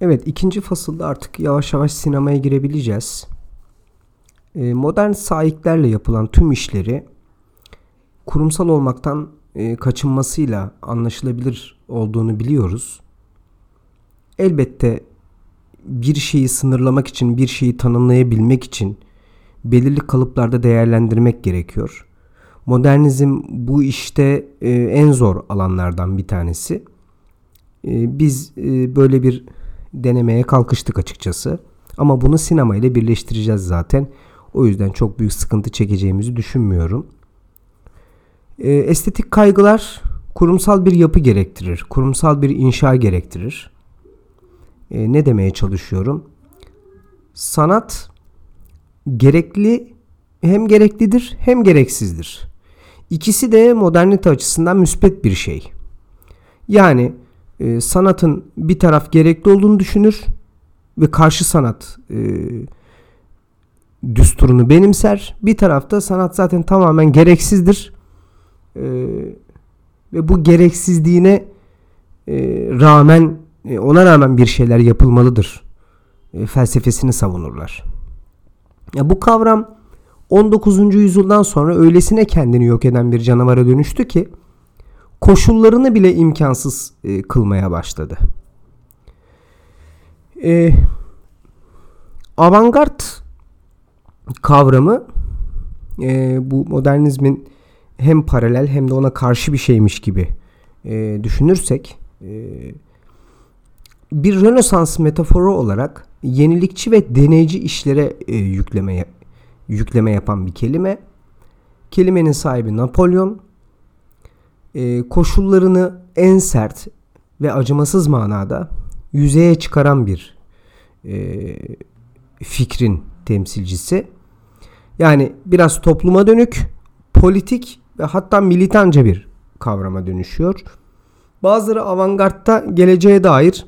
Evet ikinci fasılda artık yavaş yavaş sinemaya girebileceğiz. E, modern sahiplerle yapılan tüm işleri kurumsal olmaktan e, kaçınmasıyla anlaşılabilir olduğunu biliyoruz. Elbette bir şeyi sınırlamak için, bir şeyi tanımlayabilmek için belirli kalıplarda değerlendirmek gerekiyor. Modernizm bu işte e, en zor alanlardan bir tanesi. E, biz böyle bir denemeye kalkıştık açıkçası. Ama bunu sinema ile birleştireceğiz zaten. O yüzden çok büyük sıkıntı çekeceğimizi düşünmüyorum. E, estetik kaygılar kurumsal bir yapı gerektirir. Kurumsal bir inşa gerektirir. E, ne demeye çalışıyorum? Sanat gerekli hem gereklidir hem gereksizdir. İkisi de modernite açısından müspet bir şey. Yani e, sanatın bir taraf gerekli olduğunu düşünür ve karşı sanat e, düsturunu benimser. Bir tarafta sanat zaten tamamen gereksizdir e, ve bu gereksizliğine e, rağmen e, ona rağmen bir şeyler yapılmalıdır e, felsefesini savunurlar. Ya bu kavram 19. yüzyıldan sonra öylesine kendini yok eden bir canavara dönüştü ki koşullarını bile imkansız e, kılmaya başladı. E, avantgard kavramı e, bu modernizmin hem paralel hem de ona karşı bir şeymiş gibi e, düşünürsek e, bir Rönesans metaforu olarak yenilikçi ve deneyici işlere e, yüklemeye yükleme yapan bir kelime. Kelimenin sahibi Napolyon. E, koşullarını en sert ve acımasız manada yüzeye çıkaran bir e, fikrin temsilcisi. Yani biraz topluma dönük, politik ve hatta militanca bir kavrama dönüşüyor. Bazıları avantgardta geleceğe dair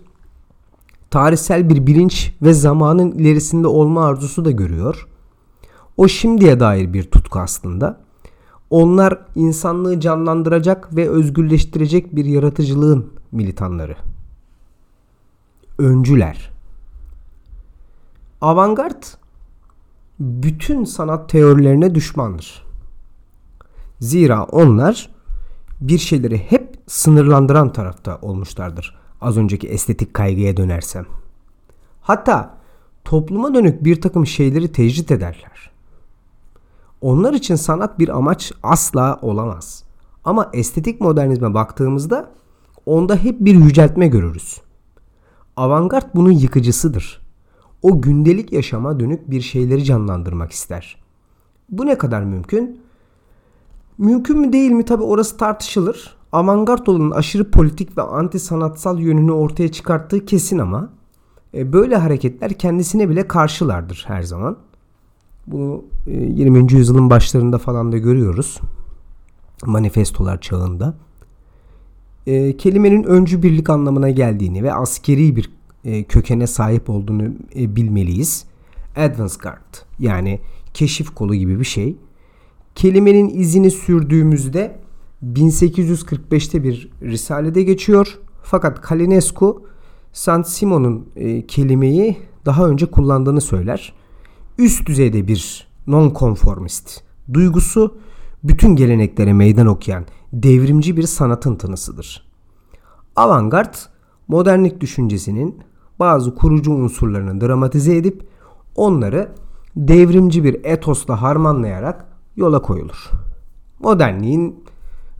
tarihsel bir bilinç ve zamanın ilerisinde olma arzusu da görüyor. O şimdiye dair bir tutku aslında. Onlar insanlığı canlandıracak ve özgürleştirecek bir yaratıcılığın militanları. Öncüler. Avantgard bütün sanat teorilerine düşmandır. Zira onlar bir şeyleri hep sınırlandıran tarafta olmuşlardır. Az önceki estetik kaygıya dönersem. Hatta topluma dönük bir takım şeyleri tecrit ederler. Onlar için sanat bir amaç asla olamaz. Ama estetik modernizme baktığımızda onda hep bir yüceltme görürüz. Avantgard bunun yıkıcısıdır. O gündelik yaşama dönük bir şeyleri canlandırmak ister. Bu ne kadar mümkün? Mümkün mü değil mi tabi orası tartışılır. Avantgard olanın aşırı politik ve anti sanatsal yönünü ortaya çıkarttığı kesin ama e, böyle hareketler kendisine bile karşılardır her zaman. Bunu 20. E, yüzyılın başlarında falan da görüyoruz. Manifestolar çağında. E, kelimenin öncü birlik anlamına geldiğini ve askeri bir e, kökene sahip olduğunu e, bilmeliyiz. Advance Guard yani keşif kolu gibi bir şey. Kelimenin izini sürdüğümüzde 1845'te bir risalede geçiyor. Fakat Kalinescu Saint Simon'un e, kelimeyi daha önce kullandığını söyler üst düzeyde bir nonkonformist duygusu bütün geleneklere meydan okuyan devrimci bir sanatın tanısıdır. Avantgard, modernlik düşüncesinin bazı kurucu unsurlarını dramatize edip onları devrimci bir etosla harmanlayarak yola koyulur. Modernliğin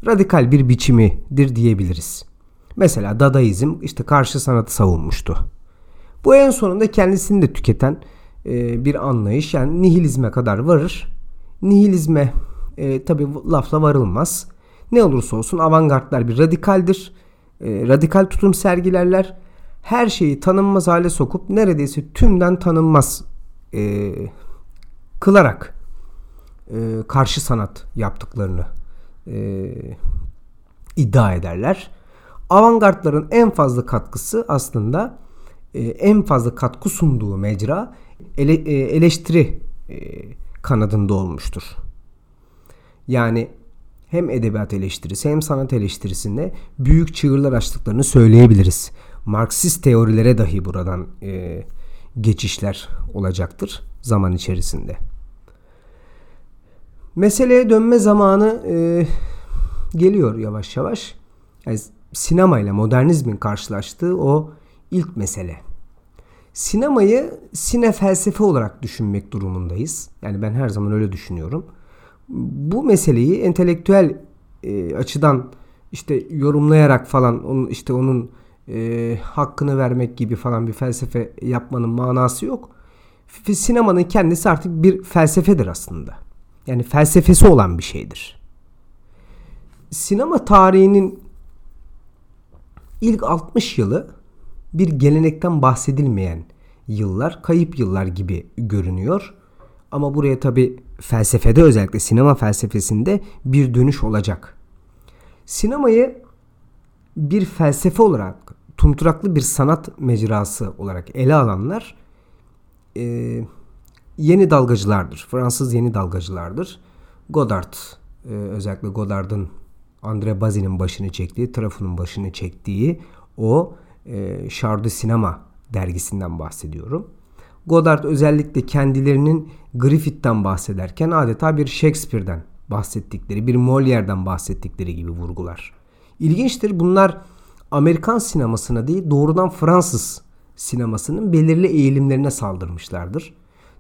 radikal bir biçimidir diyebiliriz. Mesela Dadaizm işte karşı sanatı savunmuştu. Bu en sonunda kendisini de tüketen e, bir anlayış. Yani nihilizme kadar varır. Nihilizme e, tabi lafla varılmaz. Ne olursa olsun avantgardlar bir radikaldir. E, radikal tutum sergilerler. Her şeyi tanınmaz hale sokup neredeyse tümden tanınmaz e, kılarak e, karşı sanat yaptıklarını e, iddia ederler. Avantgardların en fazla katkısı aslında e, en fazla katkı sunduğu mecra ele, e, eleştiri e, kanadında olmuştur. Yani hem edebiyat eleştirisi hem sanat eleştirisinde büyük çığırlar açtıklarını söyleyebiliriz. Marksist teorilere dahi buradan e, geçişler olacaktır zaman içerisinde. Meseleye dönme zamanı e, geliyor yavaş yavaş. Yani sinemayla modernizmin karşılaştığı o ilk mesele. Sinemayı sine felsefe olarak düşünmek durumundayız. Yani ben her zaman öyle düşünüyorum. Bu meseleyi entelektüel e, açıdan işte yorumlayarak falan onun işte onun e, hakkını vermek gibi falan bir felsefe yapmanın manası yok. Sinemanın kendisi artık bir felsefedir aslında. Yani felsefesi olan bir şeydir. Sinema tarihinin ilk 60 yılı bir gelenekten bahsedilmeyen yıllar, kayıp yıllar gibi görünüyor. Ama buraya tabi felsefede özellikle sinema felsefesinde bir dönüş olacak. Sinemayı bir felsefe olarak, tumturaklı bir sanat mecrası olarak ele alanlar e, yeni dalgacılardır. Fransız yeni dalgacılardır. Godard, e, özellikle Godard'ın Andre Bazin'in başını çektiği, Truffaut'un başını çektiği o e, Char Sinema dergisinden bahsediyorum. Godard özellikle kendilerinin Griffith'ten bahsederken adeta bir Shakespeare'den bahsettikleri, bir Molière'den bahsettikleri gibi vurgular. İlginçtir bunlar Amerikan sinemasına değil doğrudan Fransız sinemasının belirli eğilimlerine saldırmışlardır.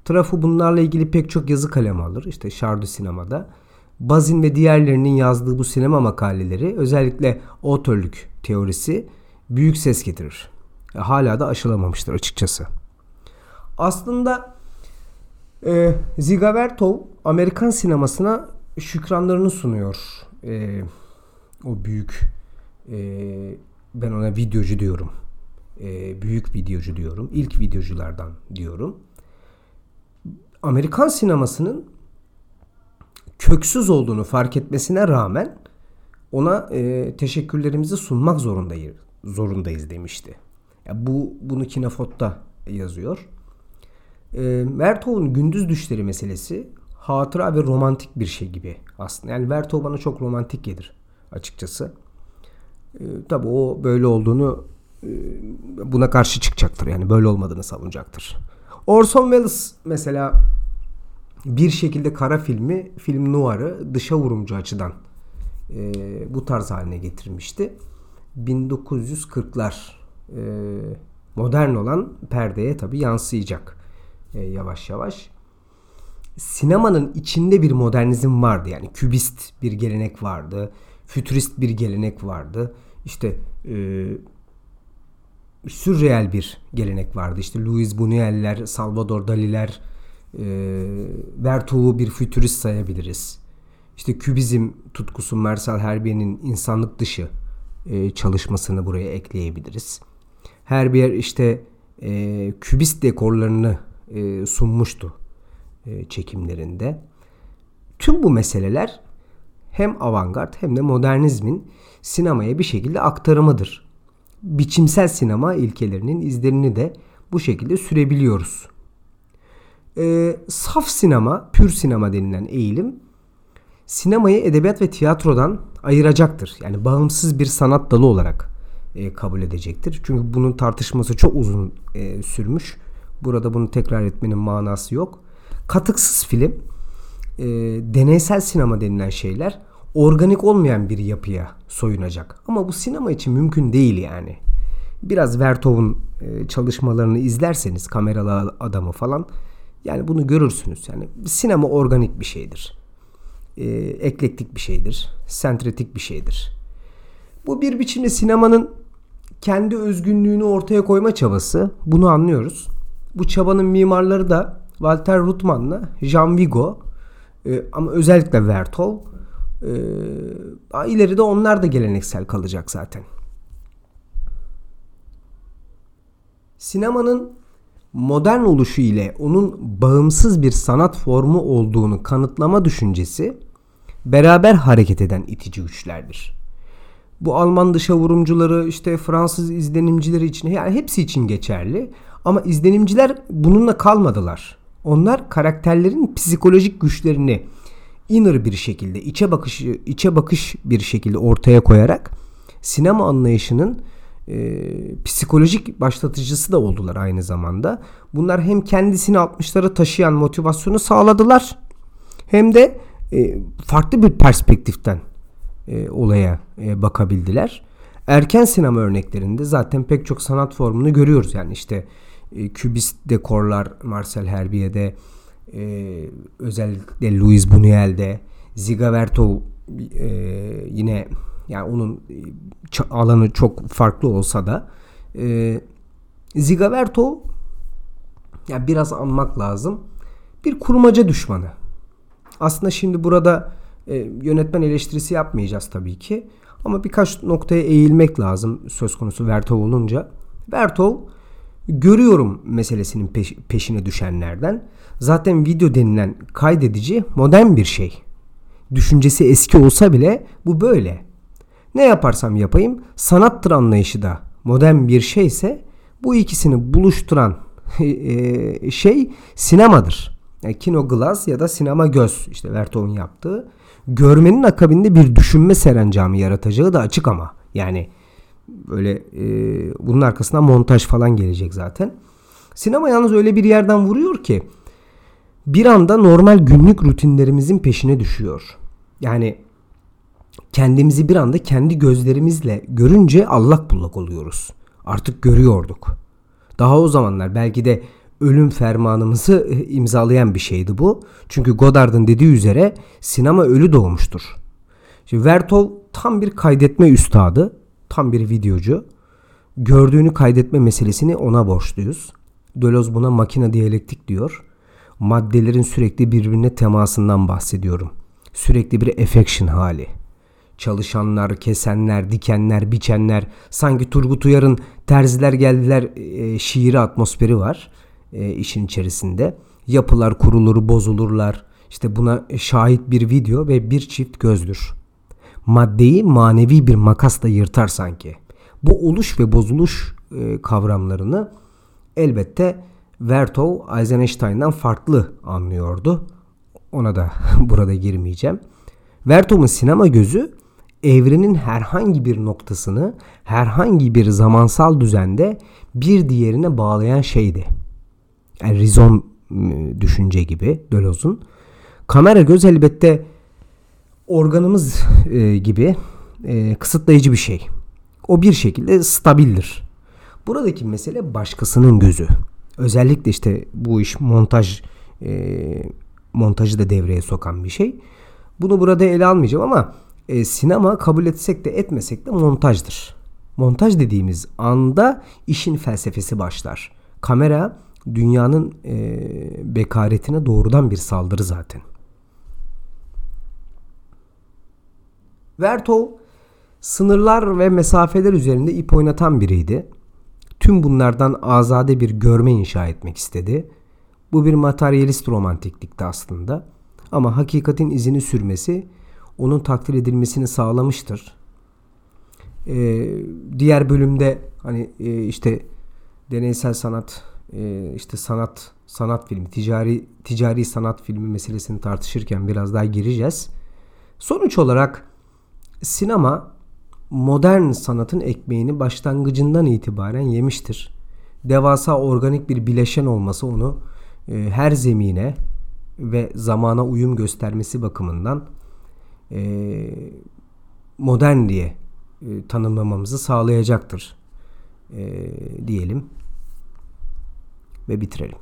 Trafo bunlarla ilgili pek çok yazı kalemi alır. İşte Şardu Sinema'da. Bazin ve diğerlerinin yazdığı bu sinema makaleleri özellikle otörlük teorisi büyük ses getirir. Hala da aşılamamıştır açıkçası. Aslında e, Ziga Amerikan sinemasına şükranlarını sunuyor. E, o büyük e, ben ona videocu diyorum. E, büyük videocu diyorum. İlk videoculardan diyorum. Amerikan sinemasının köksüz olduğunu fark etmesine rağmen ona e, teşekkürlerimizi sunmak zorundayız, zorundayız demişti. Ya bu bunu Kinefot'ta yazıyor. E, Vertov'un gündüz düşleri meselesi hatıra ve romantik bir şey gibi aslında. Yani Vertov bana çok romantik gelir açıkçası. E, tabii o böyle olduğunu e, buna karşı çıkacaktır. Yani böyle olmadığını savunacaktır. Orson Welles mesela bir şekilde kara filmi, film nuarı dışa vurumcu açıdan e, bu tarz haline getirmişti. 1940'lar e, modern olan perdeye tabi yansıyacak e, yavaş yavaş. Sinemanın içinde bir modernizm vardı yani kübist bir gelenek vardı, fütürist bir gelenek vardı. İşte e, sürreel bir gelenek vardı. İşte Louis Buñuel'ler, Salvador Dali'ler, e, Vertov'u bir fütürist sayabiliriz. İşte kübizm tutkusu Marcel Herbier'in insanlık dışı e, çalışmasını buraya ekleyebiliriz. Herbier işte e, kübist dekorlarını e, sunmuştu e, çekimlerinde. Tüm bu meseleler hem avantgard hem de modernizmin sinemaya bir şekilde aktarımıdır. Biçimsel sinema ilkelerinin izlerini de bu şekilde sürebiliyoruz. E, saf sinema, pür sinema denilen eğilim sinemayı edebiyat ve tiyatrodan ayıracaktır. Yani bağımsız bir sanat dalı olarak e, kabul edecektir. Çünkü bunun tartışması çok uzun e, sürmüş. Burada bunu tekrar etmenin manası yok. Katıksız film, e, deneysel sinema denilen şeyler organik olmayan bir yapıya soyunacak. Ama bu sinema için mümkün değil yani. Biraz Vertov'un e, çalışmalarını izlerseniz kameralı adamı falan yani bunu görürsünüz. Yani sinema organik bir şeydir. E, eklektik bir şeydir. Sentretik bir şeydir. Bu bir biçimde sinemanın kendi özgünlüğünü ortaya koyma çabası. Bunu anlıyoruz. Bu çabanın mimarları da Walter Ruttmann'la Jean Vigo e, ama özellikle Vertov e, ileride onlar da geleneksel kalacak zaten. Sinemanın modern oluşu ile onun bağımsız bir sanat formu olduğunu kanıtlama düşüncesi beraber hareket eden itici güçlerdir. Bu Alman dışa vurumcuları işte Fransız izlenimcileri için yani hepsi için geçerli. Ama izlenimciler bununla kalmadılar. Onlar karakterlerin psikolojik güçlerini inner bir şekilde, içe bakışı içe bakış bir şekilde ortaya koyarak sinema anlayışının e, psikolojik başlatıcısı da oldular aynı zamanda. Bunlar hem kendisini 60'lara taşıyan motivasyonu sağladılar hem de e, farklı bir perspektiften e, olaya e, bakabildiler. Erken sinema örneklerinde zaten pek çok sanat formunu görüyoruz. Yani işte e, kübist dekorlar Marcel Herbier'de, e, özellikle Louis Buñuel'de, Zigavertov e, yine yani onun e, alanı çok farklı olsa da e, Zigavertov yani biraz anmak lazım. Bir kurmaca düşmanı. Aslında şimdi burada e, yönetmen eleştirisi yapmayacağız tabii ki. Ama birkaç noktaya eğilmek lazım söz konusu Vertov olunca. Vertov görüyorum meselesinin peş, peşine düşenlerden. Zaten video denilen kaydedici modern bir şey. Düşüncesi eski olsa bile bu böyle. Ne yaparsam yapayım sanattır anlayışı da modern bir şeyse bu ikisini buluşturan e, şey sinemadır. Yani kino glass ya da sinema göz işte Vertov'un yaptığı. Görmenin akabinde bir düşünme serencamı yaratacağı da açık ama. Yani böyle e, bunun arkasından montaj falan gelecek zaten. Sinema yalnız öyle bir yerden vuruyor ki bir anda normal günlük rutinlerimizin peşine düşüyor. Yani kendimizi bir anda kendi gözlerimizle görünce allak bullak oluyoruz. Artık görüyorduk. Daha o zamanlar belki de ölüm fermanımızı e, imzalayan bir şeydi bu. Çünkü Godard'ın dediği üzere sinema ölü doğmuştur. Şimdi Vertov tam bir kaydetme üstadı, tam bir videocu. Gördüğünü kaydetme meselesini ona borçluyuz. Deleuze buna makine diyalektik diyor. Maddelerin sürekli birbirine temasından bahsediyorum. Sürekli bir affection hali. Çalışanlar, kesenler, dikenler, biçenler, sanki Turgut Uyar'ın terziler geldiler e, şiiri atmosferi var e, işin içerisinde. Yapılar kurulur, bozulurlar. İşte buna şahit bir video ve bir çift gözdür. Maddeyi manevi bir makasla yırtar sanki. Bu oluş ve bozuluş e, kavramlarını elbette Vertov Eisenstein'dan farklı anlıyordu. Ona da burada girmeyeceğim. Vertov'un sinema gözü evrenin herhangi bir noktasını herhangi bir zamansal düzende bir diğerine bağlayan şeydi. Yani rizom ıı, düşünce gibi Deleuze'un. Kamera göz elbette organımız e, gibi e, kısıtlayıcı bir şey. O bir şekilde stabildir. Buradaki mesele başkasının gözü. Özellikle işte bu iş montaj e, montajı da devreye sokan bir şey. Bunu burada ele almayacağım ama e, sinema kabul etsek de etmesek de montajdır. Montaj dediğimiz anda işin felsefesi başlar. Kamera dünyanın e, bekaretine doğrudan bir saldırı zaten. Vertov sınırlar ve mesafeler üzerinde ip oynatan biriydi. Tüm bunlardan azade bir görme inşa etmek istedi. Bu bir materyalist romantiklikti aslında. Ama hakikatin izini sürmesi onun takdir edilmesini sağlamıştır. Ee, diğer bölümde hani e, işte deneysel sanat, e, işte sanat, sanat filmi, ticari ticari sanat filmi meselesini tartışırken biraz daha gireceğiz. Sonuç olarak sinema modern sanatın ekmeğini başlangıcından itibaren yemiştir. Devasa organik bir bileşen olması onu e, her zemine ve zamana uyum göstermesi bakımından modern diye e, tanımlamamızı sağlayacaktır e, diyelim ve bitirelim.